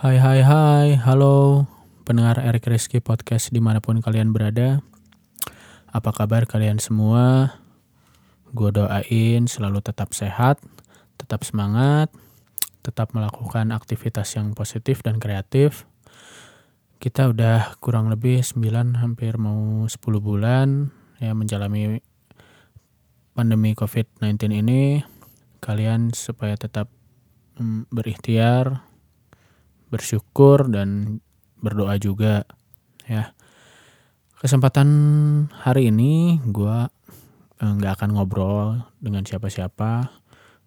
Hai hai hai, halo pendengar Erik Rizky Podcast di mana pun kalian berada. Apa kabar kalian semua? Gue doain selalu tetap sehat, tetap semangat, tetap melakukan aktivitas yang positif dan kreatif. Kita udah kurang lebih 9 hampir mau 10 bulan ya menjalani pandemi COVID-19 ini. Kalian supaya tetap mm, berikhtiar, bersyukur dan berdoa juga ya. Kesempatan hari ini gue nggak akan ngobrol dengan siapa-siapa.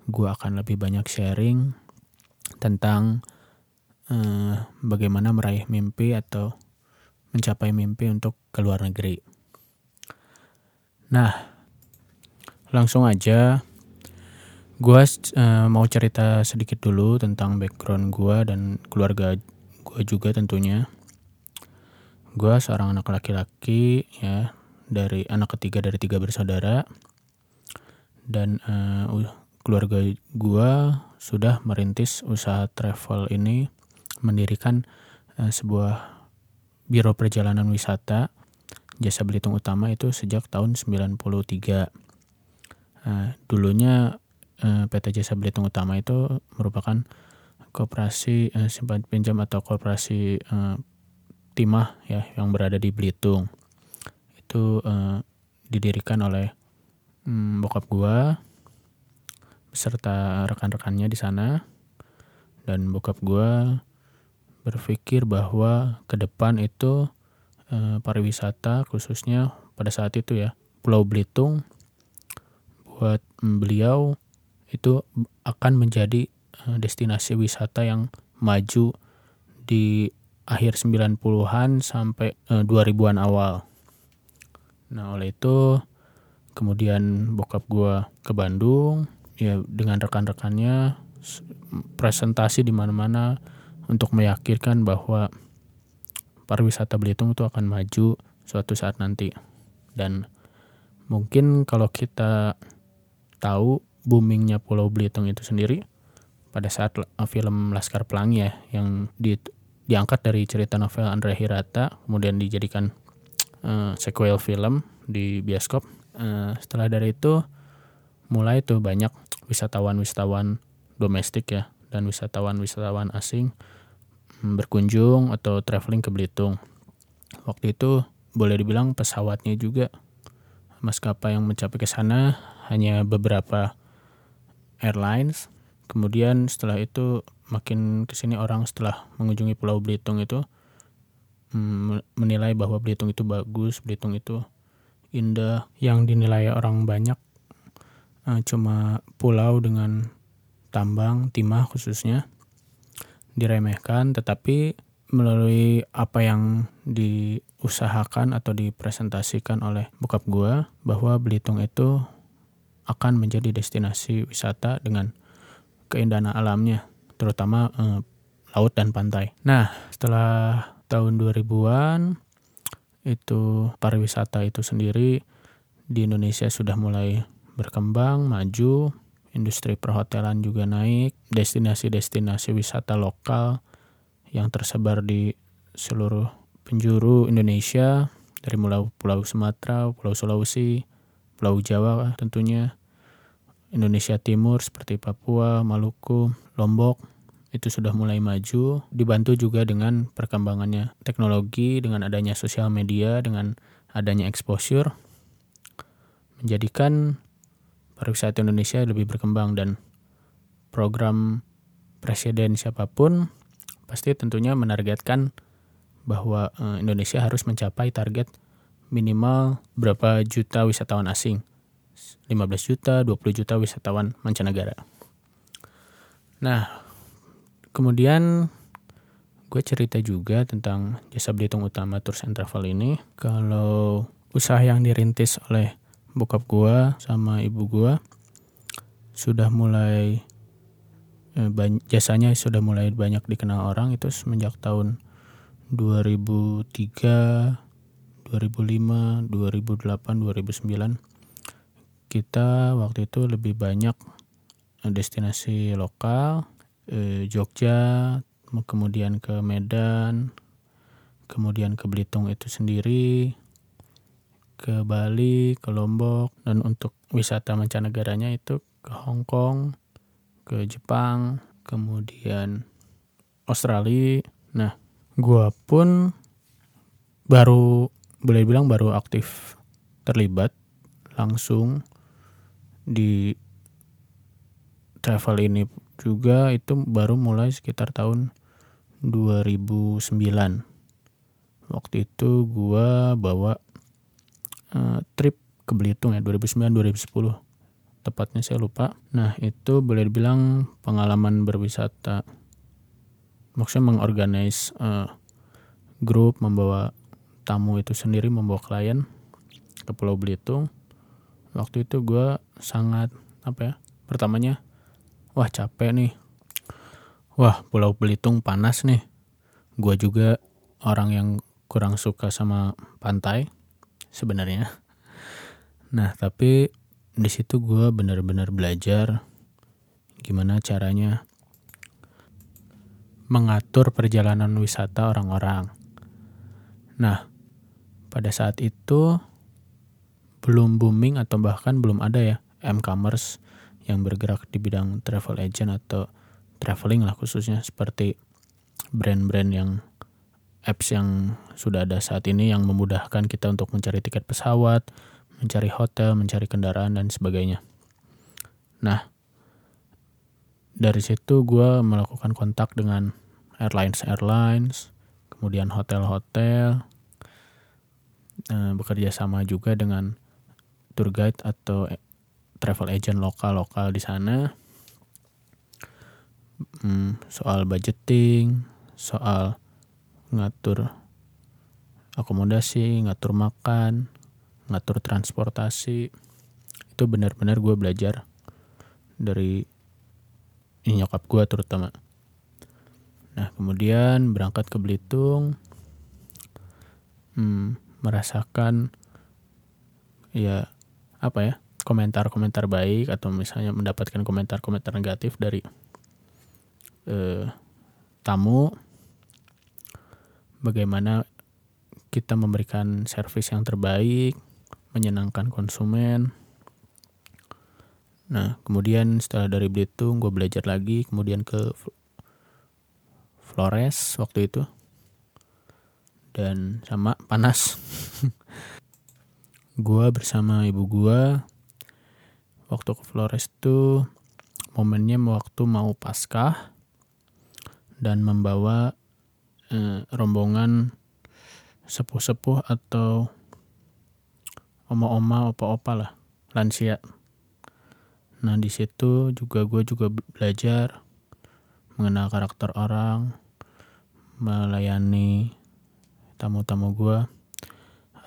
Gue akan lebih banyak sharing tentang eh, bagaimana meraih mimpi atau mencapai mimpi untuk ke luar negeri. Nah, langsung aja. Gue eh, mau cerita sedikit dulu tentang background gue dan keluarga gue juga tentunya. Gue seorang anak laki-laki ya dari anak ketiga dari tiga bersaudara dan eh, u- keluarga gue sudah merintis usaha travel ini mendirikan eh, sebuah biro perjalanan wisata jasa Belitung Utama itu sejak tahun 93. Eh, dulunya eh, PT Jasa Belitung Utama itu merupakan koperasi eh, simpan pinjam atau koperasi eh, timah ya yang berada di Belitung. Itu eh, didirikan oleh mm, bokap gua beserta rekan-rekannya di sana dan bokap gua berpikir bahwa ke depan itu eh, pariwisata khususnya pada saat itu ya Pulau Belitung buat mm, beliau itu akan menjadi eh, destinasi wisata yang maju di akhir 90-an sampai eh, 2000-an awal. Nah, oleh itu kemudian bokap gua ke Bandung ya dengan rekan-rekannya presentasi di mana-mana untuk meyakinkan bahwa pariwisata Belitung itu akan maju suatu saat nanti. Dan mungkin kalau kita tahu boomingnya Pulau Belitung itu sendiri pada saat l- film Laskar Pelangi ya yang di, diangkat dari cerita novel Andrea Hirata kemudian dijadikan eh, sequel film di bioskop. Eh, setelah dari itu mulai tuh banyak wisatawan-wisatawan domestik ya dan wisatawan-wisatawan asing mm, berkunjung atau traveling ke Belitung. Waktu itu boleh dibilang pesawatnya juga maskapai yang mencapai ke sana hanya beberapa airlines. Kemudian setelah itu makin ke sini orang setelah mengunjungi Pulau Belitung itu mm, menilai bahwa Belitung itu bagus, Belitung itu indah. Yang dinilai orang banyak eh, cuma pulau dengan tambang, timah khususnya diremehkan, tetapi melalui apa yang diusahakan atau dipresentasikan oleh bokap gua bahwa Belitung itu akan menjadi destinasi wisata dengan keindahan alamnya, terutama eh, laut dan pantai. Nah, setelah tahun 2000-an itu pariwisata itu sendiri di Indonesia sudah mulai berkembang, maju, industri perhotelan juga naik, destinasi-destinasi wisata lokal yang tersebar di seluruh penjuru Indonesia dari mulai Pulau Sumatera, Pulau Sulawesi, Pulau Jawa tentunya, Indonesia Timur seperti Papua, Maluku, Lombok itu sudah mulai maju, dibantu juga dengan perkembangannya teknologi, dengan adanya sosial media, dengan adanya exposure, menjadikan pariwisata Indonesia lebih berkembang dan program presiden siapa pun pasti tentunya menargetkan bahwa eh, Indonesia harus mencapai target minimal berapa juta wisatawan asing. 15 juta, 20 juta wisatawan mancanegara. Nah, kemudian gue cerita juga tentang jasa Belitung Utama Tours and Travel ini. Kalau usaha yang dirintis oleh bokap gue sama ibu gue sudah mulai eh, jasanya sudah mulai banyak dikenal orang itu semenjak tahun 2003, 2005, 2008, 2009 kita waktu itu lebih banyak eh, destinasi lokal eh, Jogja kemudian ke Medan, kemudian ke Belitung itu sendiri, ke Bali, ke Lombok, dan untuk wisata mancanegaranya itu ke Hong Kong, ke Jepang, kemudian Australia. Nah, gua pun baru boleh bilang baru aktif terlibat langsung di travel ini juga itu baru mulai sekitar tahun 2009 waktu itu gua bawa uh, trip ke Belitung ya 2009 2010 tepatnya saya lupa. Nah itu boleh dibilang pengalaman berwisata. Maksudnya mengorganize uh, grup membawa tamu itu sendiri membawa klien ke Pulau Belitung. Waktu itu gue sangat apa ya pertamanya wah capek nih. Wah Pulau Belitung panas nih. Gue juga orang yang kurang suka sama pantai sebenarnya. Nah tapi di situ gue benar-benar belajar gimana caranya mengatur perjalanan wisata orang-orang. Nah pada saat itu belum booming atau bahkan belum ada ya m-commerce yang bergerak di bidang travel agent atau traveling lah khususnya seperti brand-brand yang apps yang sudah ada saat ini yang memudahkan kita untuk mencari tiket pesawat, mencari hotel, mencari kendaraan dan sebagainya. Nah, dari situ gue melakukan kontak dengan airlines-airlines, kemudian hotel-hotel, eh, bekerja sama juga dengan tour guide atau travel agent lokal-lokal di sana. Hmm, soal budgeting soal ngatur akomodasi ngatur makan ngatur transportasi. Itu benar-benar gue belajar dari nyokap gue terutama. Nah kemudian berangkat ke Belitung. Hmm, merasakan ya apa ya komentar-komentar baik atau misalnya mendapatkan komentar-komentar negatif dari eh, tamu bagaimana kita memberikan servis yang terbaik menyenangkan konsumen. Nah kemudian setelah dari Belitung gue belajar lagi kemudian ke Flores waktu itu dan sama panas gue bersama ibu gue waktu ke Flores itu momennya waktu mau paskah dan membawa eh, rombongan sepuh-sepuh atau oma-oma, opa-opa lah, lansia. Nah di situ juga gue juga belajar mengenal karakter orang, melayani tamu-tamu gue.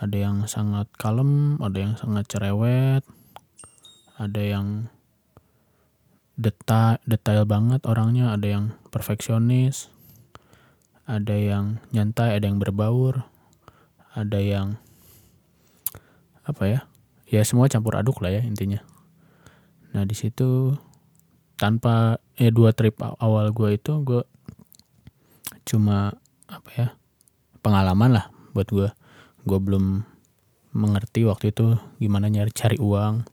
Ada yang sangat kalem, ada yang sangat cerewet, ada yang detail detail banget orangnya ada yang perfeksionis ada yang nyantai ada yang berbaur ada yang apa ya ya semua campur aduk lah ya intinya nah di situ tanpa ya dua trip awal gue itu gue cuma apa ya pengalaman lah buat gue gue belum mengerti waktu itu gimana nyari cari uang.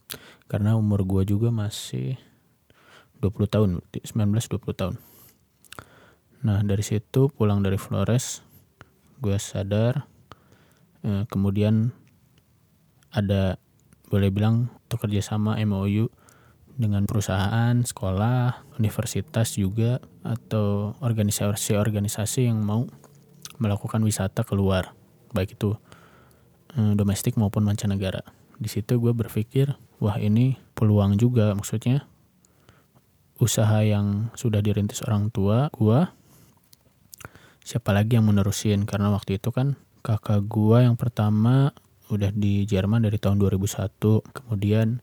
Karena umur gue juga masih 20 tahun 19-20 tahun. Nah dari situ pulang dari Flores gue sadar eh, kemudian ada boleh bilang untuk kerjasama MOU dengan perusahaan, sekolah, universitas juga atau organisasi-organisasi yang mau melakukan wisata keluar baik itu eh, domestik maupun mancanegara. Di situ gue berpikir wah ini peluang juga. Maksudnya usaha yang sudah dirintis orang tua gue siapa lagi yang menerusin? Karena waktu itu kan kakak gue yang pertama udah di Jerman dari tahun 2001 kemudian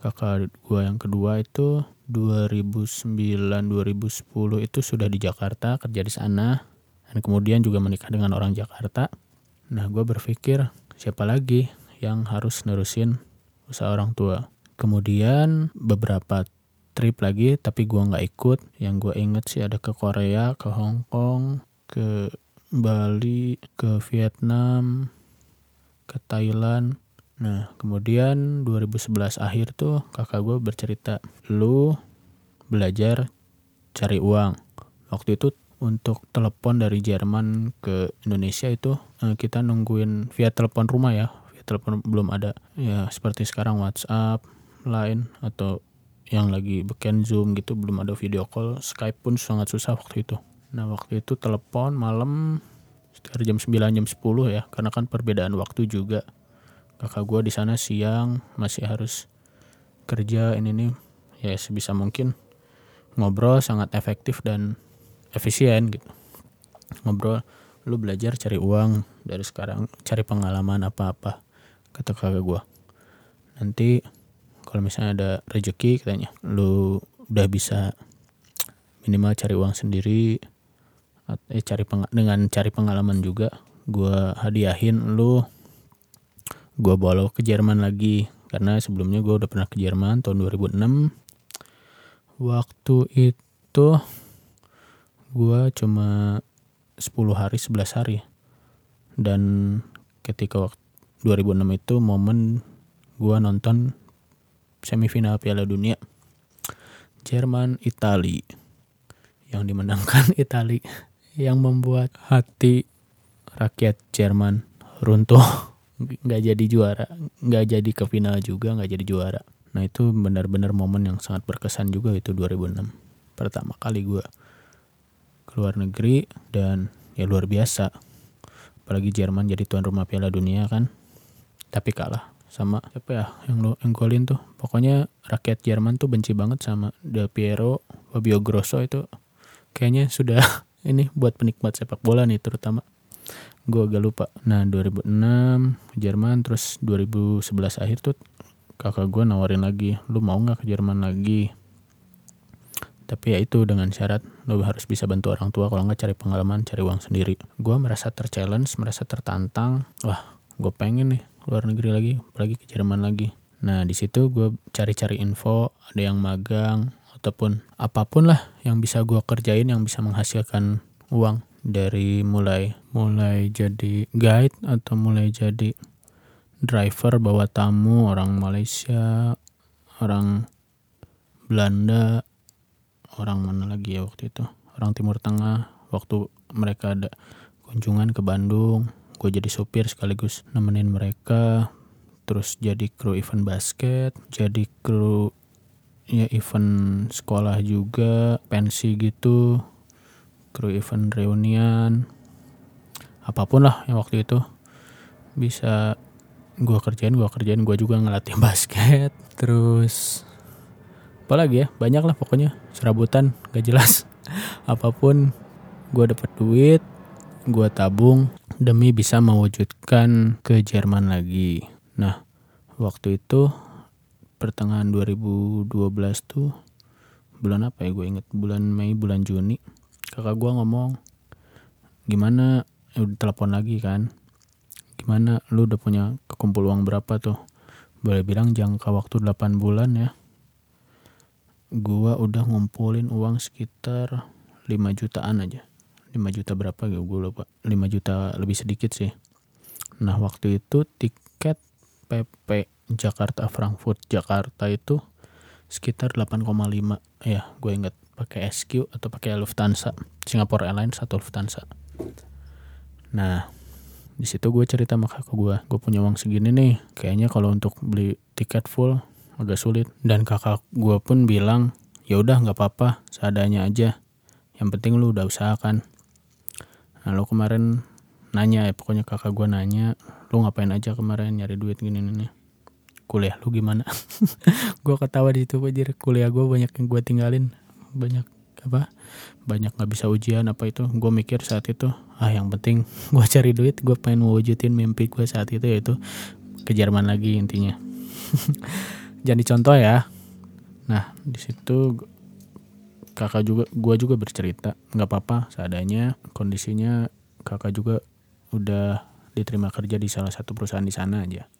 kakak gue yang kedua itu 2009 2010 itu sudah di Jakarta kerja di sana kemudian juga menikah dengan orang Jakarta. Nah gue berpikir siapa lagi yang harus nerusin usaha orang tua. Kemudian beberapa trip lagi tapi gua nggak ikut. Yang gue inget sih ada ke Korea ke Hong Kong ke Bali ke Vietnam ke Thailand. Nah kemudian 2011 akhir tuh kakak gue bercerita lu belajar cari uang. Waktu itu untuk telepon dari Jerman ke Indonesia itu eh, kita nungguin via telepon rumah ya. Via telepon belum ada. Ya seperti sekarang WhatsApp Line atau yang lagi beken Zoom gitu belum ada video call. Skype pun sangat susah waktu itu. Nah waktu itu telepon malam sekitar jam 9 jam 10 ya. Karena kan perbedaan waktu juga. Kakak gue di sana siang masih harus kerja ini nih ya sebisa mungkin ngobrol sangat efektif dan efisien gitu. Ngobrol lu belajar cari uang dari sekarang cari pengalaman apa-apa kata kakak gue nanti kalau misalnya ada rezeki katanya lu udah bisa minimal cari uang sendiri eh cari peng, dengan cari pengalaman juga gue hadiahin lu gue bawa ke Jerman lagi. Karena sebelumnya gue udah pernah ke Jerman tahun 2006 waktu itu gue cuma 10 hari 11 hari. Dan ketika waktu 2006 itu momen gue nonton semifinal Piala Dunia Jerman Itali. Yang dimenangkan Itali yang membuat hati rakyat Jerman runtuh. Nggak jadi juara nggak jadi ke final juga nggak jadi juara. Nah itu benar-benar momen yang sangat berkesan juga itu 2006 pertama kali gue keluar negeri dan ya luar biasa. Apalagi Jerman jadi tuan rumah Piala Dunia kan. Tapi kalah sama siapa ya yang lo yang golin tuh? Pokoknya rakyat Jerman tuh benci banget sama Del Piero Fabio Grosso itu. Kayaknya sudah ini buat penikmat sepak bola nih terutama. Gue agak lupa. Nah 2006 Jerman terus 2011 akhir tuh kakak gue nawarin lagi lu mau nggak ke Jerman lagi tapi ya itu dengan syarat lo harus bisa bantu orang tua. Kalau nggak cari pengalaman cari uang sendiri. Gue merasa terchallenge merasa tertantang. Wah gue pengen nih luar negeri lagi apalagi ke Jerman lagi. Nah di situ gue cari-cari info ada yang magang ataupun apa pun lah yang bisa gue kerjain yang bisa menghasilkan uang. Dari mulai mulai jadi guide atau mulai jadi driver bawa tamu orang Malaysia orang Belanda orang mana lagi ya waktu itu? Orang Timur Tengah waktu mereka ada kunjungan ke Bandung gue jadi supir sekaligus nemenin mereka terus jadi kru event basket jadi kru ya event sekolah juga pensi gitu kru event reunian apa pun lah yang waktu itu. Bisa gue kerjain gue kerjain gue juga ngelatih basket terus apa lagi ya? Banyak lah pokoknya. Serabutan gak jelas. Apa pun gue dapet duit gue tabung demi bisa mewujudkan ke Jerman lagi. Nah, waktu itu pertengahan 2012 tuh bulan apa ya? Gue inget bulan Mei bulan Juni. Kakak gue ngomong gimana? Ya udah telepon lagi kan. Gimana? Lu udah punya kekumpul uang berapa tuh? Boleh bilang jangka waktu 8 bulan ya gua udah ngumpulin uang sekitar 5 jutaan aja. 5 juta berapa gitu gue lupa. 5 juta lebih sedikit sih. Nah waktu itu tiket PP Jakarta Frankfurt Jakarta itu sekitar 8,5 ya gue inget pakai SQ atau pakai Lufthansa. Singapore Airlines atau Lufthansa. Nah di situ gue cerita sama kakak gue gue punya uang segini nih. Kayaknya kalau untuk beli tiket full agak sulit. Dan kakak gue pun bilang ya udah nggak apa-apa. Seadanya aja. Yang penting lu udah usahakan. Nah lo kemarin nanya ya pokoknya kakak gue nanya lu ngapain aja kemarin nyari duit gini nih kuliah lu gimana? Gue ketawa di situ aja kuliah gue banyak yang gue tinggalin. Banyak apa banyak nggak bisa ujian apa itu. Gue mikir saat itu ah yang penting gue cari duit gue pengen mewujudin mimpi gue saat itu yaitu ke Jerman lagi intinya jadi contoh ya. Nah di situ kakak juga gua juga bercerita nggak apa-apa seadanya kondisinya kakak juga udah diterima kerja di salah satu perusahaan di sana aja.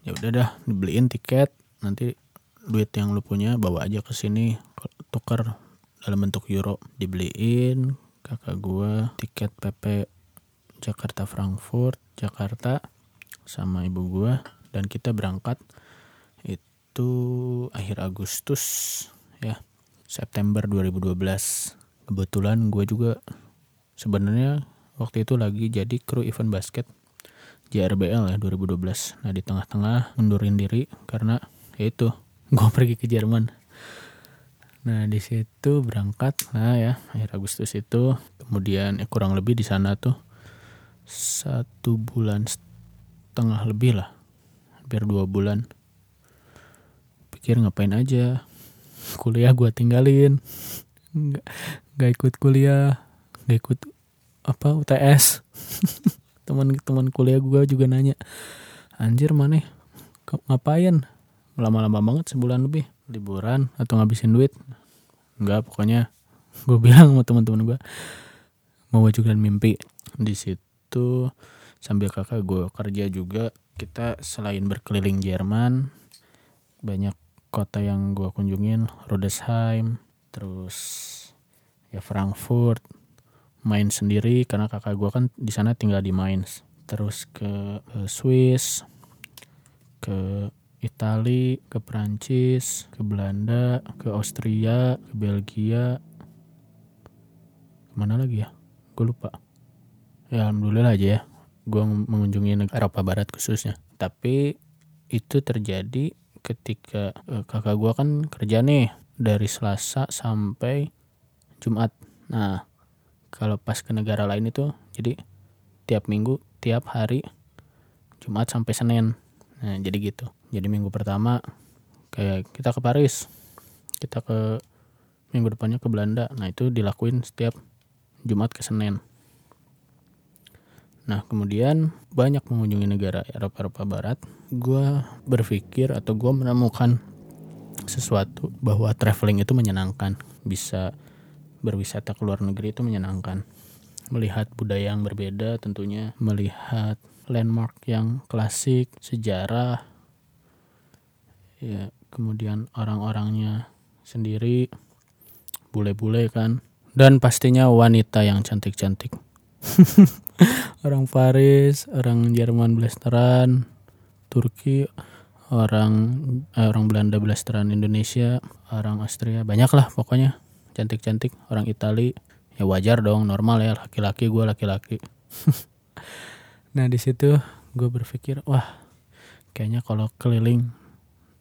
Ya udah dah dibeliin tiket nanti duit yang lu punya bawa aja ke sini tukar dalam bentuk euro. Dibeliin kakak gua tiket PP Jakarta Frankfurt Jakarta sama ibu gua dan kita berangkat itu akhir Agustus ya September 2012 kebetulan gue juga sebenarnya waktu itu lagi jadi kru event basket JRBL ya 2012 nah di tengah-tengah mundurin diri karena ya itu gue pergi ke Jerman. Nah di situ berangkat nah ya akhir Agustus itu. Kemudian ya kurang lebih di sana tuh satu bulan setengah lebih lah hampir dua bulan pikir ngapain aja? Kuliah gue tinggalin. Nggak nggak ikut kuliah nggak ikut apa UTS teman-teman kuliah gue juga nanya anjir mana ngapain? Lama-lama banget sebulan lebih. Liburan atau ngabisin duit? Nggak pokoknya gue bilang sama teman-teman gue mau mewujudkan mimpi. Di situ itu sambil kakak gue kerja juga kita selain berkeliling Jerman banyak kota yang gue kunjungin Rodesheim terus ya Frankfurt main sendiri karena kakak gue kan di sana tinggal di Mainz. Terus ke, ke Swiss ke Itali ke Prancis ke Belanda ke Austria ke Belgia. Mana lagi ya? Gue lupa. Ya alhamdulillah aja ya gue mengunjungi Eropa Barat khususnya. Tapi itu terjadi ketika uh, kakak gue kan kerja nih dari Selasa sampai Jumat. Nah kalau pas ke negara lain itu jadi tiap minggu tiap hari Jumat sampai Senin. Nah jadi gitu. Jadi minggu pertama kayak kita ke Paris kita ke minggu depannya ke Belanda. Nah itu dilakuin setiap Jumat ke Senin Nah kemudian banyak mengunjungi negara Eropa-Eropa Barat, gue berpikir atau gue menemukan sesuatu bahwa traveling itu menyenangkan, bisa berwisata ke luar negeri itu menyenangkan, melihat budaya yang berbeda tentunya, melihat landmark yang klasik, sejarah, ya kemudian orang-orangnya sendiri, bule-bule kan, dan pastinya wanita yang cantik-cantik. orang Paris orang Jerman blasteran Turki orang eh, orang Belanda blasteran Indonesia orang Austria banyak lah pokoknya. Cantik-cantik orang Itali. Ya wajar dong normal ya laki-laki gue laki-laki. Nah di situ gue berpikir wah kayaknya kalau keliling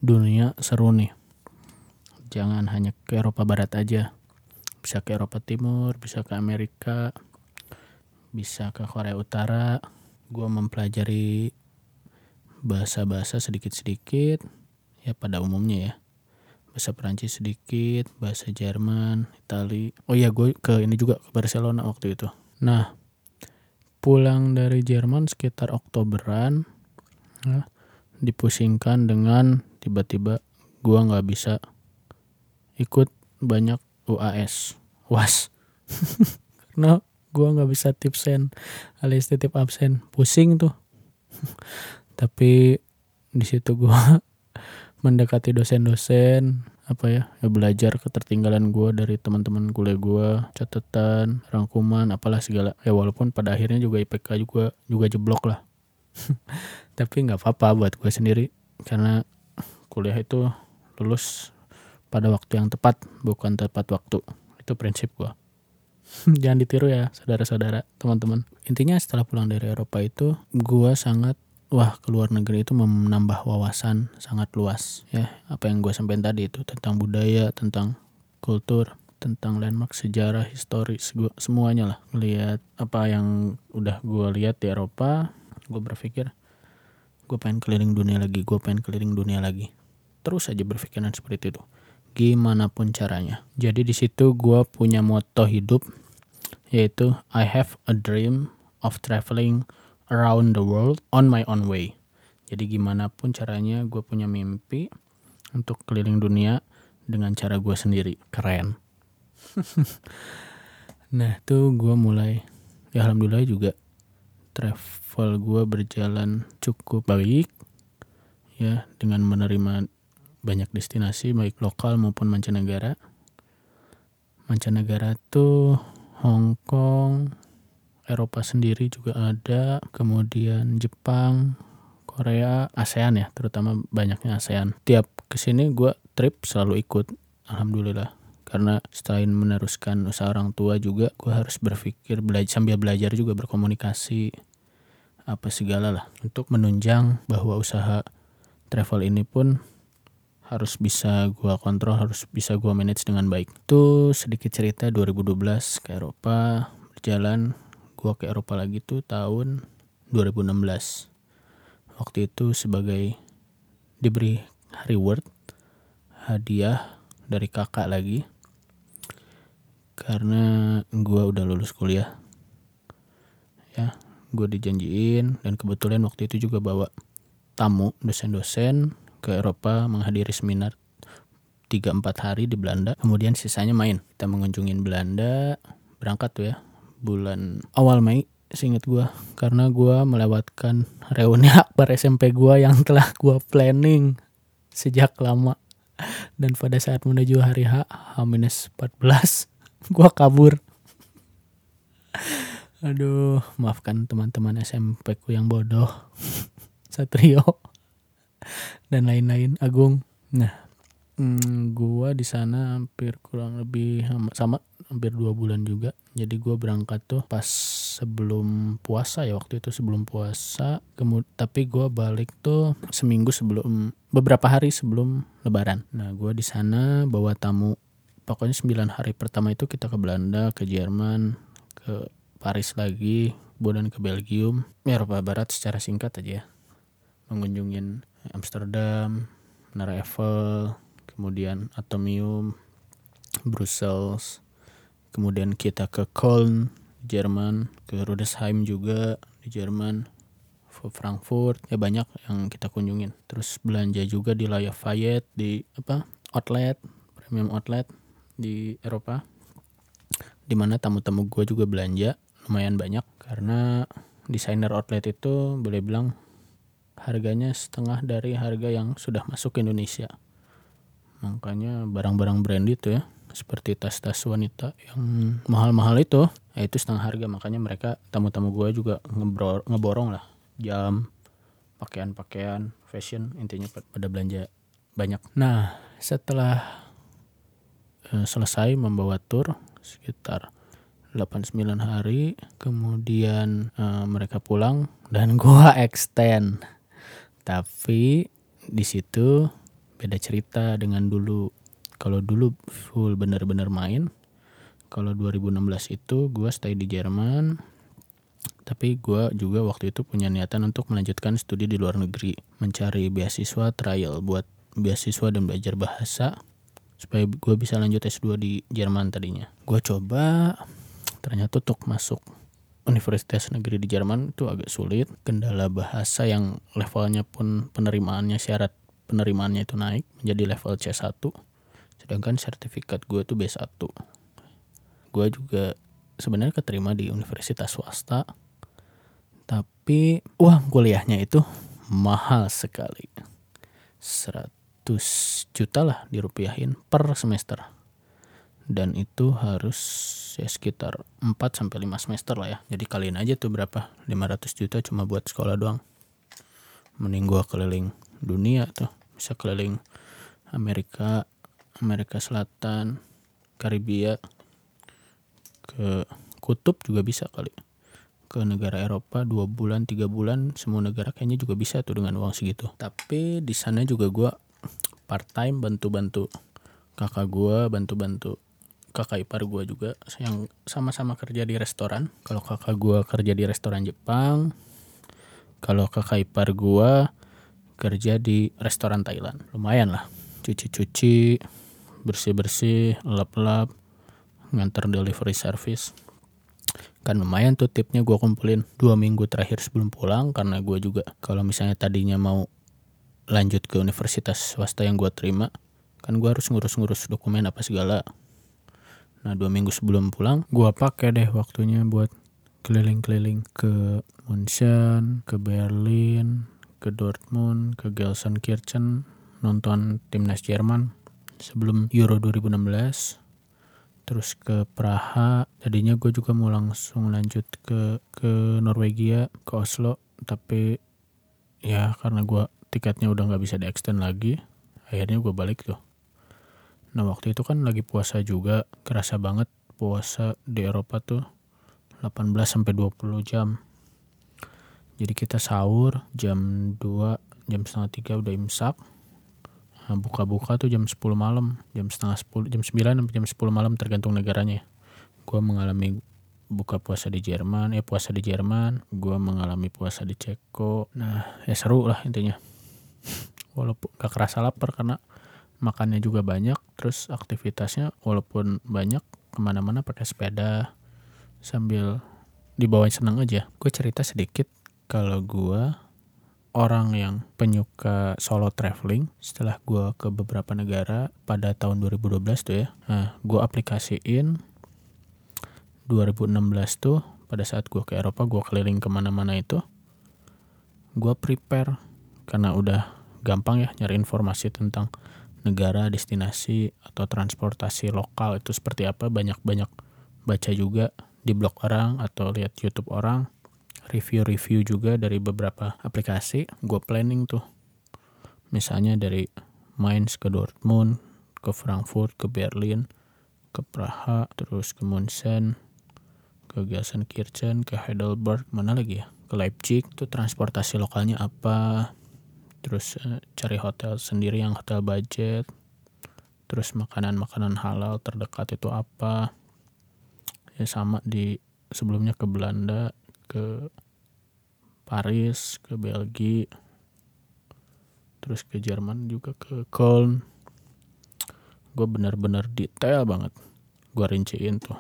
dunia seru nih. Jangan hanya ke Eropa Barat aja. Bisa ke Eropa Timur bisa ke Amerika bisa ke Korea Utara. Gue mempelajari bahasa-bahasa sedikit-sedikit ya pada umumnya ya. Bahasa Perancis sedikit bahasa Jerman Itali. Oh iya gue ke ini juga ke Barcelona waktu itu. Nah pulang dari Jerman sekitar Oktoberan ya, dipusingkan dengan tiba-tiba gue nggak bisa ikut banyak UAS was. Karena gue nggak bisa tipsen alias titip absen. Pusing tuh. Tapi di situ gue mendekati dosen-dosen apa ya, ya belajar ketertinggalan gue dari teman-teman kuliah gue catatan rangkuman apalah segala. Ya walaupun pada akhirnya juga IPK juga juga jeblok lah. Tapi nggak apa-apa buat gue sendiri karena kuliah itu lulus pada waktu yang tepat bukan tepat waktu. Itu prinsip gue jangan ditiru ya saudara-saudara teman-teman. Intinya setelah pulang dari Eropa itu gue sangat wah keluar negeri itu menambah wawasan sangat luas ya. Apa yang gue sampaikan tadi itu tentang budaya tentang kultur tentang landmark sejarah historis gua semuanya lah. Melihat apa yang udah gue lihat di Eropa gue berpikir gue pengen keliling dunia lagi gue pengen keliling dunia lagi. Terus aja berpikiran seperti itu. Gimana pun caranya. Jadi di situ gue punya moto hidup yaitu I have a dream of traveling around the world on my own way. Jadi gimana pun caranya gue punya mimpi untuk keliling dunia dengan cara gue sendiri. Keren. nah tuh gue mulai ya alhamdulillah juga travel gue berjalan cukup baik ya dengan menerima banyak destinasi baik lokal maupun mancanegara. Mancanegara tuh Hong Kong, Eropa sendiri juga ada, kemudian Jepang, Korea, ASEAN ya, terutama banyaknya ASEAN. Tiap ke sini gue trip selalu ikut, alhamdulillah. Karena selain meneruskan usaha orang tua juga, gue harus berpikir belajar sambil belajar juga berkomunikasi apa segala lah untuk menunjang bahwa usaha travel ini pun harus bisa gua kontrol, harus bisa gua manage dengan baik. Itu sedikit cerita 2012 ke Eropa, berjalan gua ke Eropa lagi tuh tahun 2016. Waktu itu sebagai diberi reward hadiah dari kakak lagi karena gua udah lulus kuliah ya gue dijanjiin dan kebetulan waktu itu juga bawa tamu dosen-dosen ke Eropa menghadiri seminar 3-4 hari di Belanda. Kemudian sisanya main. Kita mengunjungin Belanda berangkat tuh ya bulan awal Mei seingat gue karena gue melewatkan reuni akbar SMP gue yang telah gue planning sejak lama. Dan pada saat menuju hari H H-14 gue kabur. Aduh maafkan teman-teman SMP ku yang bodoh. Satrio dan lain-lain Agung. Nah, hmm, gua di sana hampir kurang lebih sama hampir dua bulan juga. Jadi gua berangkat tuh pas sebelum puasa ya waktu itu sebelum puasa. Kemudian tapi gua balik tuh seminggu sebelum beberapa hari sebelum Lebaran. Nah, gua di sana bawa tamu. Pokoknya 9 hari pertama itu kita ke Belanda, ke Jerman, ke Paris lagi, kemudian ke Belgium, Eropa Barat secara singkat aja ya mengunjungin Amsterdam, Menara Eiffel, kemudian Atomium, Brussels, kemudian kita ke Köln, Jerman, ke Rudesheim juga di Jerman, Frankfurt, ya banyak yang kita kunjungin. Terus belanja juga di Lafayette, di apa outlet, premium outlet di Eropa, di mana tamu-tamu gue juga belanja lumayan banyak karena desainer outlet itu boleh bilang harganya setengah dari harga yang sudah masuk ke Indonesia. Makanya barang-barang brand itu ya, seperti tas-tas wanita yang mahal-mahal itu, ya itu setengah harga. Makanya mereka tamu-tamu gue juga ngeborong, lah jam, pakaian-pakaian, fashion intinya pada belanja banyak. Nah setelah eh, selesai membawa tour sekitar 8-9 hari kemudian eh, mereka pulang dan gua extend tapi di situ beda cerita dengan dulu. Kalau dulu full bener-bener main kalau 2016 itu gue stay di Jerman. Tapi gue juga waktu itu punya niatan untuk melanjutkan studi di luar negeri mencari beasiswa trial buat beasiswa dan belajar bahasa supaya gue bisa lanjut S2 di Jerman tadinya. Gue coba ternyata untuk masuk universitas negeri di Jerman itu agak sulit. Kendala bahasa yang levelnya pun penerimaannya syarat penerimaannya itu naik menjadi level C1. Sedangkan sertifikat gue tuh B1. Gue juga sebenarnya keterima di universitas swasta. Tapi uang kuliahnya itu mahal sekali. 100 juta lah dirupiahin per semester. Dan itu harus ya sekitar 4 sampai 5 semester lah ya. Jadi kalian aja tuh berapa? 500 juta cuma buat sekolah doang. Mending gua keliling dunia tuh. Bisa keliling Amerika, Amerika Selatan, Karibia, ke kutub juga bisa kali. Ke negara Eropa dua bulan, tiga bulan, semua negara kayaknya juga bisa tuh dengan uang segitu. Tapi di sana juga gua part time bantu-bantu kakak gua, bantu-bantu kakak ipar gue juga yang sama-sama kerja di restoran. Kalau kakak gue kerja di restoran Jepang, kalau kakak ipar gue kerja di restoran Thailand. Lumayan lah, cuci-cuci, bersih-bersih, lap-lap, nganter delivery service. Kan lumayan tuh tipnya gue kumpulin dua minggu terakhir sebelum pulang karena gue juga kalau misalnya tadinya mau lanjut ke universitas swasta yang gue terima kan gue harus ngurus-ngurus dokumen apa segala Nah dua minggu sebelum pulang, gue pakai deh waktunya buat keliling-keliling ke München, ke Berlin, ke Dortmund, ke Gelsenkirchen, nonton timnas Jerman sebelum Euro 2016 terus ke Praha. Tadinya gue juga mau langsung lanjut ke ke Norwegia ke Oslo. Tapi ya karena gue tiketnya udah nggak bisa di extend lagi akhirnya gue balik tuh nah waktu itu kan lagi puasa juga kerasa banget puasa di Eropa tuh 18 sampai 20 jam jadi kita sahur jam 2 jam setengah tiga udah imsak Nah, buka-buka tuh jam 10 malam, jam setengah 10, jam 9 sampai jam 10 malam tergantung negaranya. Gua mengalami buka puasa di Jerman, ya puasa di Jerman, gua mengalami puasa di Ceko. Nah, ya seru lah intinya. Walaupun gak kerasa lapar karena makannya juga banyak, terus aktivitasnya walaupun banyak ke mana-mana pakai sepeda sambil dibawain seneng aja. Gue cerita sedikit kalau gua orang yang penyuka solo traveling setelah gue ke beberapa negara pada tahun 2012 tuh ya nah gue aplikasiin 2016 tuh pada saat gue ke Eropa gue keliling ke mana-mana itu gue prepare karena udah gampang ya nyari informasi tentang negara destinasi atau transportasi lokal itu seperti apa banyak-banyak baca juga di blog orang atau lihat YouTube orang review-review juga dari beberapa aplikasi. Gue planning tuh misalnya dari Mainz ke Dortmund ke Frankfurt ke Berlin ke Praha terus ke Munchen ke Gelsenkirchen ke Heidelberg mana lagi ya? Ke Leipzig tuh transportasi lokalnya apa terus uh, cari hotel sendiri yang hotel budget. Terus makanan-makanan halal terdekat itu apa. Ya sama di sebelumnya ke Belanda ke Paris ke Belgia terus ke Jerman juga ke Köln. Gue benar-benar detail banget. Gue rinciin tuh.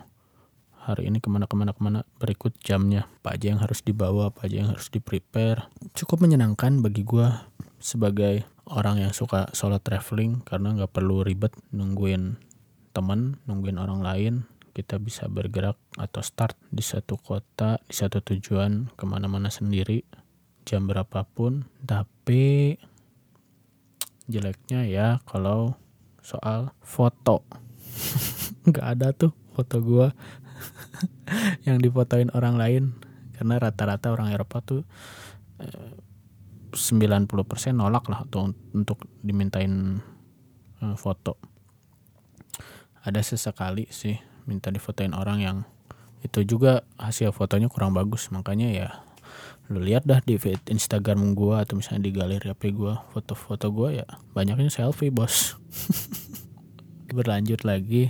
Hari ini ke mana ke mana ke mana berikut jamnya. Apa aja yang harus dibawa apa aja yang harus di prepare. Cukup menyenangkan bagi gue sebagai orang yang suka solo traveling karena nggak perlu ribet nungguin teman nungguin orang lain kita bisa bergerak atau start di satu kota, di satu tujuan ke mana-mana sendiri, jam berapapun. Tapi jeleknya ya kalau soal foto. nggak ada tuh foto gua yang difotoin orang lain karena rata-rata orang Eropa tuh 90% eh, nolak lah tuh untuk dimintain eh, foto. Ada sesekali sih minta difotoin orang yang itu juga hasil fotonya kurang bagus. Makanya ya lu lihat dah di feed Instagram gua atau misalnya di galeri HP gua foto-foto gua ya banyaknya selfie bos. Berlanjut lagi.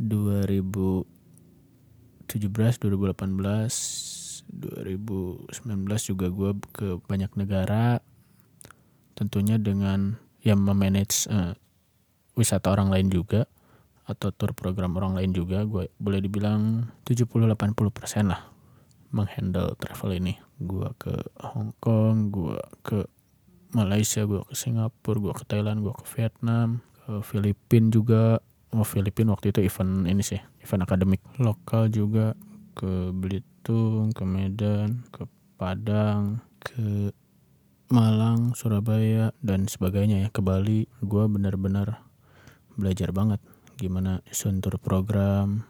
2017 2018 2019 juga gua ke banyak negara tentunya dengan yang memanage uh, wisata orang lain juga atau tour program orang lain juga gue boleh dibilang 70-80% lah menghandle travel ini. Gue ke Hong Kong gue ke Malaysia gue ke Singapura gue ke Thailand gue ke Vietnam ke Filipina juga. Oh Filipina waktu itu event ini sih event akademik lokal juga ke Belitung ke Medan ke Padang ke Malang Surabaya dan sebagainya ya ke Bali. Gue benar-benar belajar banget gimana suntur program,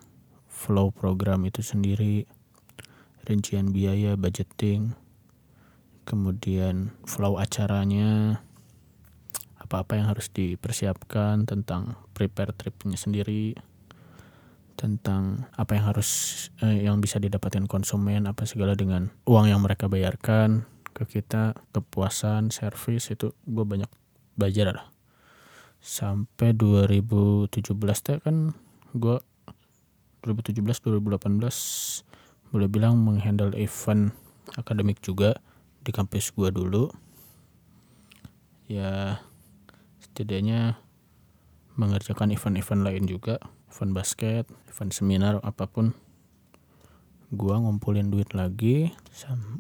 flow program itu sendiri, rincian biaya, budgeting, kemudian flow acaranya, apa-apa yang harus dipersiapkan tentang prepare tripnya sendiri, tentang apa yang harus eh, yang bisa didapatkan konsumen, apa segala dengan uang yang mereka bayarkan ke kita, kepuasan, servis itu gue banyak belajar lah. Sampai 2017 teh kan gue 2017 2018 boleh bilang menghandle event akademik juga di kampus gue dulu. Ya setidaknya mengerjakan event-event lain juga. Event basket event seminar apa pun. Gue ngumpulin duit lagi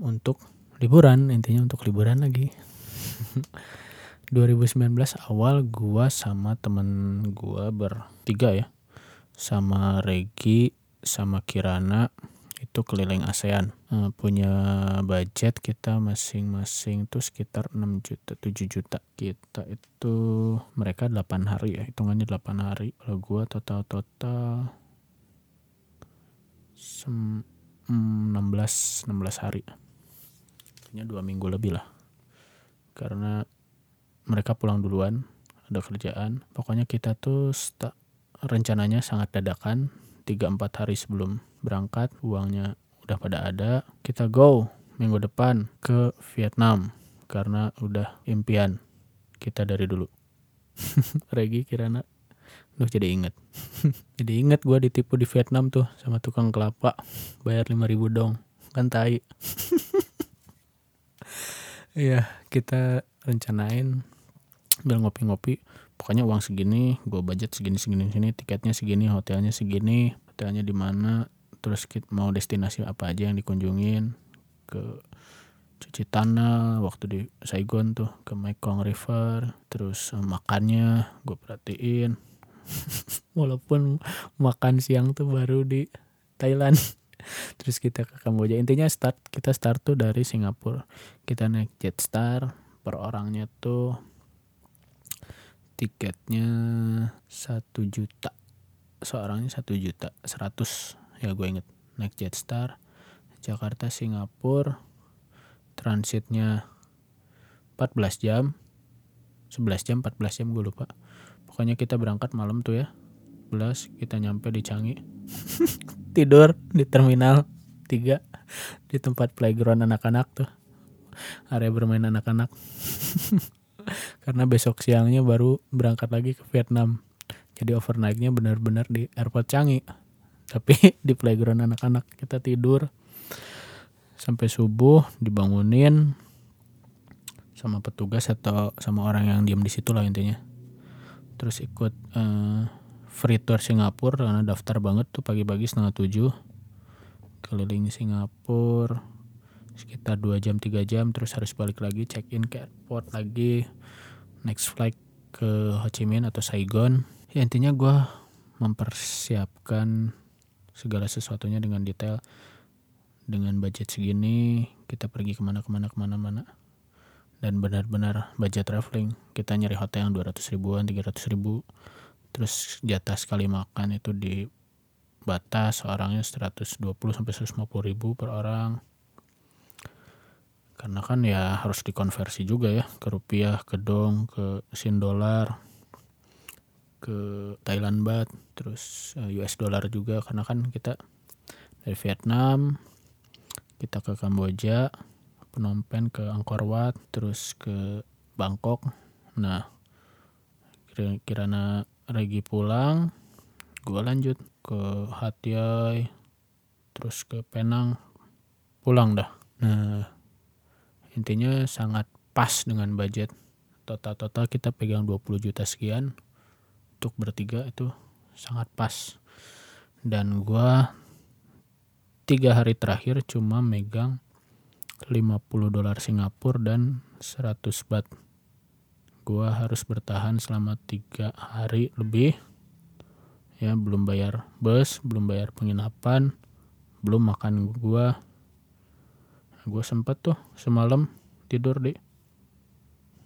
untuk liburan. Intinya untuk liburan lagi. 2019 awal gua sama temen gua bertiga ya. Sama Regi sama Kirana itu keliling ASEAN. Uh, punya budget kita masing-masing tuh sekitar 6 juta 7 juta. Kita itu mereka 8 hari ya hitungannya 8 hari. Kalau gua total-total 16 16 hari. Artinya dua minggu lebih lah. Karena mereka pulang duluan ada kerjaan. Pokoknya kita tuh rencananya sangat dadakan 3-4 hari sebelum berangkat uangnya udah pada ada kita go minggu depan ke Vietnam karena udah impian kita dari dulu. Regi Kirana Duh jadi inget Jadi inget gue ditipu di Vietnam tuh Sama tukang kelapa Bayar 5000 dong. Kan tai. Iya kita rencanain Biar ngopi-ngopi Pokoknya uang segini Gue budget segini-segini sini Tiketnya segini Hotelnya segini Hotelnya di mana terus kita mau destinasi apa aja yang dikunjungin ke cuci tanah waktu di Saigon tuh ke Mekong River terus uh, makannya gue perhatiin. Walaupun makan siang tuh baru di Thailand. Terus kita ke Kamboja. Intinya start kita start tuh dari Singapura. Kita naik Jetstar per orangnya tuh tiketnya satu juta. Seorangnya satu juta seratus. Ya gue inget. Naik Jetstar Jakarta Singapura. Transitnya 14 jam. 11 jam 14 jam gue lupa. Pokoknya kita berangkat malam tuh ya. 11 kita nyampe di Canggih tidur di terminal 3 di tempat playground anak-anak tuh. Area bermain anak-anak karena besok siangnya baru berangkat lagi ke Vietnam. Jadi overnightnya benar-benar di airport Canggih tapi di playground anak-anak. Kita tidur. Sampai subuh dibangunin. Sama petugas atau sama orang yang diam di situ lah intinya. Terus ikut uh, free tour Singapura karena daftar banget tuh pagi-pagi setengah tujuh. Keliling Singapura sekitar 2 jam 3 jam terus harus balik lagi check in ke airport lagi. Next flight ke Ho Chi Minh atau Saigon. Ya intinya gue mempersiapkan segala sesuatunya dengan detail dengan budget segini. Kita pergi ke mana ke mana ke mana mana dan benar-benar budget traveling. Kita nyari hotel yang 200 ribuan 300 ribu. Terus jatah sekali makan itu di batas orangnya 120 sampai 150 ribu per orang karena kan ya harus dikonversi juga ya ke rupiah ke dong ke sin dolar ke Thailand baht terus eh, US dollar juga. Karena kan kita dari Vietnam kita ke Kamboja Phnom ke Angkor Wat terus ke Bangkok. Nah kira-kira Regi pulang gue lanjut ke Hatiai terus ke Penang. Pulang dah. Nah intinya sangat pas dengan budget. Total-total kita pegang 20 juta sekian untuk bertiga itu sangat pas. Dan gua tiga hari terakhir cuma megang 50 dolar Singapura dan 100 bat gua harus bertahan selama tiga hari lebih. Ya belum bayar bus belum bayar penginapan belum makan gua gua sempet tuh semalam tidur di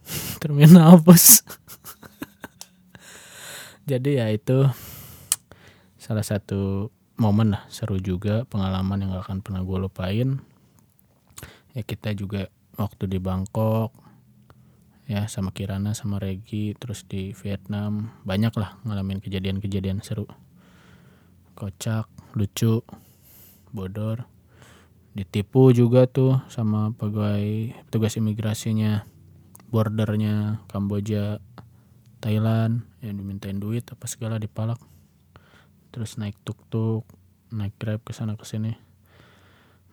terminal bus. Jadi ya itu salah satu momen lah seru juga pengalaman yang gak akan pernah gue lupain. Ya kita juga waktu di Bangkok ya sama Kirana sama Regi terus di Vietnam banyak lah ngalamin kejadian-kejadian seru. Kocak lucu bodor ditipu juga tuh sama pegawai tugas imigrasinya bordernya Kamboja Thailand yang dimintain duit apa segala dipalak. Terus naik tuk-tuk naik grab ke sana ke sini.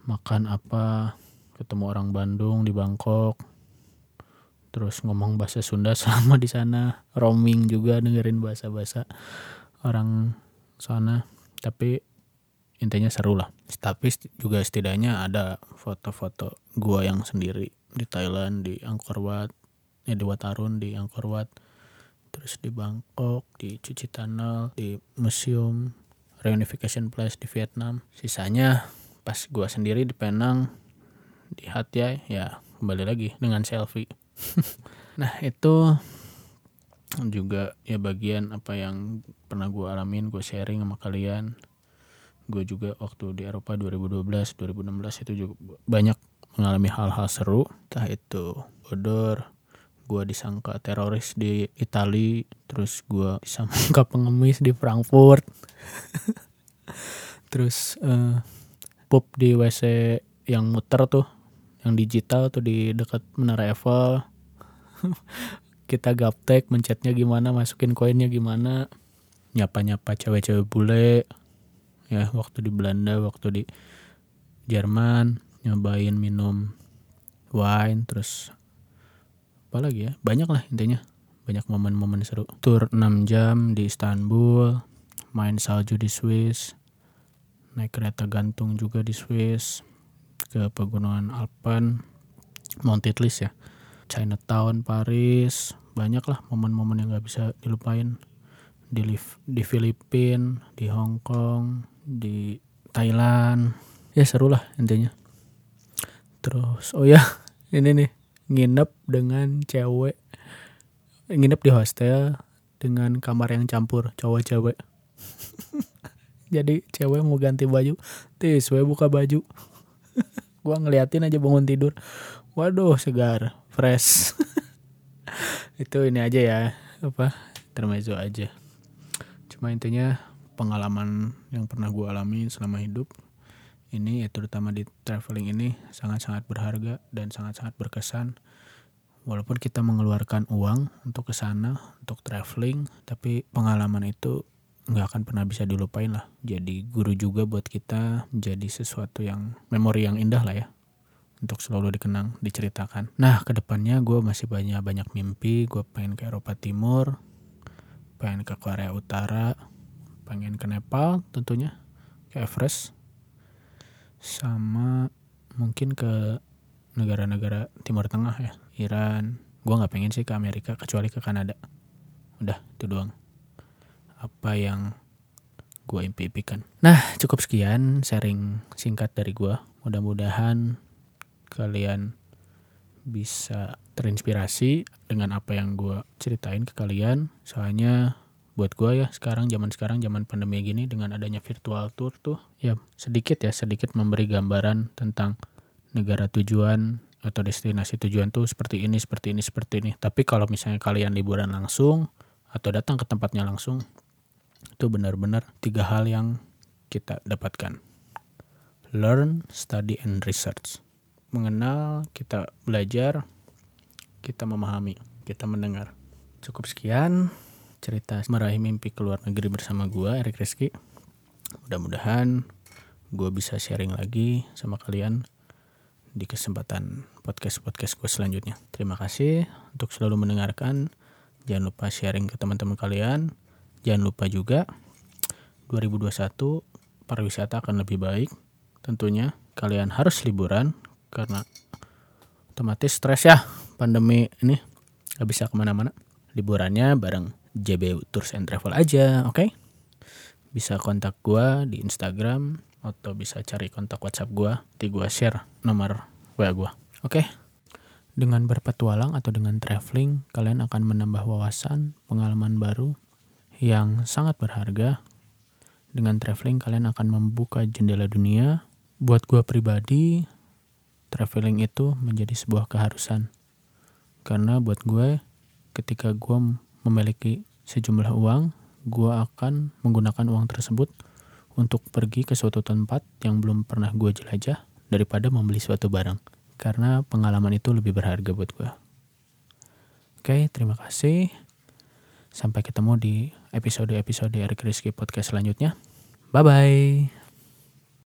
Makan apa ketemu orang Bandung di Bangkok. Terus ngomong bahasa Sunda selama di sana. Roaming juga dengerin bahasa-bahasa orang sana. Tapi intinya seru lah. Tapi juga setidaknya ada foto-foto gua yang sendiri di Thailand di Angkor Wat ya di Wat Arun di Angkor Wat. Terus di Bangkok di Cuci Tunnel di Museum Reunification Place di Vietnam. Sisanya pas gue sendiri di Penang di Hatyai ya kembali lagi dengan selfie. Nah itu juga ya bagian apa yang pernah gue alamin gue sharing sama kalian gue juga waktu di Eropa 2012 2016 itu juga banyak mengalami hal-hal seru. Entah itu bodor gue disangka teroris di Italia terus gue disangka pengemis di Frankfurt. Terus uh, pup di WC yang muter tuh yang digital tuh di dekat menara Eiffel. Kita gaptek mencetnya gimana masukin koinnya gimana. Nyapa-nyapa cewek-cewek bule ya waktu di Belanda waktu di Jerman nyobain minum wine terus apa lagi ya banyak lah intinya. Banyak momen-momen seru. Tur 6 jam di Istanbul main salju di Swiss naik kereta gantung juga di Swiss ke pegunungan Alpen Mount Titlis ya. Chinatown Paris banyak lah momen-momen yang gak bisa dilupain. Di di Filipina di Hong Kong di Thailand. Ya seru lah intinya. Terus oh ya ini nih nginep dengan cewek. Nginep di hostel dengan kamar yang campur cowok cewek. Jadi cewek mau ganti baju tis gue buka baju. Gua ngeliatin aja bangun tidur. Waduh segar fresh. Itu ini aja ya apa termezo aja. Cuma intinya pengalaman yang pernah gue alami selama hidup ini ya terutama di traveling ini sangat-sangat berharga dan sangat-sangat berkesan. Walaupun kita mengeluarkan uang untuk ke sana untuk traveling tapi pengalaman itu nggak akan pernah bisa dilupain lah. Jadi guru juga buat kita menjadi sesuatu yang memori yang indah lah ya untuk selalu dikenang diceritakan. Nah ke depannya gue masih banyak banyak mimpi gue pengen ke Eropa Timur pengen ke Korea Utara pengen ke Nepal tentunya ke Everest sama mungkin ke negara-negara Timur Tengah ya Iran. Gue nggak pengen sih ke Amerika kecuali ke Kanada. Udah itu doang. Apa yang gue impikan. Nah cukup sekian sharing singkat dari gue mudah-mudahan kalian bisa terinspirasi dengan apa yang gue ceritain ke kalian. Soalnya buat gue ya sekarang zaman sekarang zaman pandemi gini dengan adanya virtual tour tuh ya sedikit ya sedikit memberi gambaran tentang negara tujuan atau destinasi tujuan tuh seperti ini seperti ini seperti ini. Tapi kalau misalnya kalian liburan langsung atau datang ke tempatnya langsung itu benar-benar tiga hal yang kita dapatkan. Learn study and research. Mengenal kita belajar kita memahami kita mendengar. Cukup sekian cerita meraih mimpi keluar negeri bersama gue Erik Rizky. Mudah-mudahan gue bisa sharing lagi sama kalian di kesempatan podcast-podcast gue selanjutnya. Terima kasih untuk selalu mendengarkan. Jangan lupa sharing ke teman-teman kalian. Jangan lupa juga 2021 pariwisata akan lebih baik. Tentunya kalian harus liburan karena otomatis stres ya. Pandemi ini gak bisa ke mana-mana. Liburannya bareng JB Tours and Travel aja, oke? Okay? Bisa kontak gue di Instagram atau bisa cari kontak WhatsApp gue, di gue share nomor WA gue, oke? Okay? Dengan berpetualang atau dengan traveling, kalian akan menambah wawasan, pengalaman baru yang sangat berharga. Dengan traveling, kalian akan membuka jendela dunia. Buat gue pribadi, traveling itu menjadi sebuah keharusan. Karena buat gue, ketika gue memiliki sejumlah uang, gue akan menggunakan uang tersebut untuk pergi ke suatu tempat yang belum pernah gue jelajah daripada membeli suatu barang. Karena pengalaman itu lebih berharga buat gue. Oke, terima kasih. Sampai ketemu di episode-episode Eric Rizky Podcast selanjutnya. Bye-bye.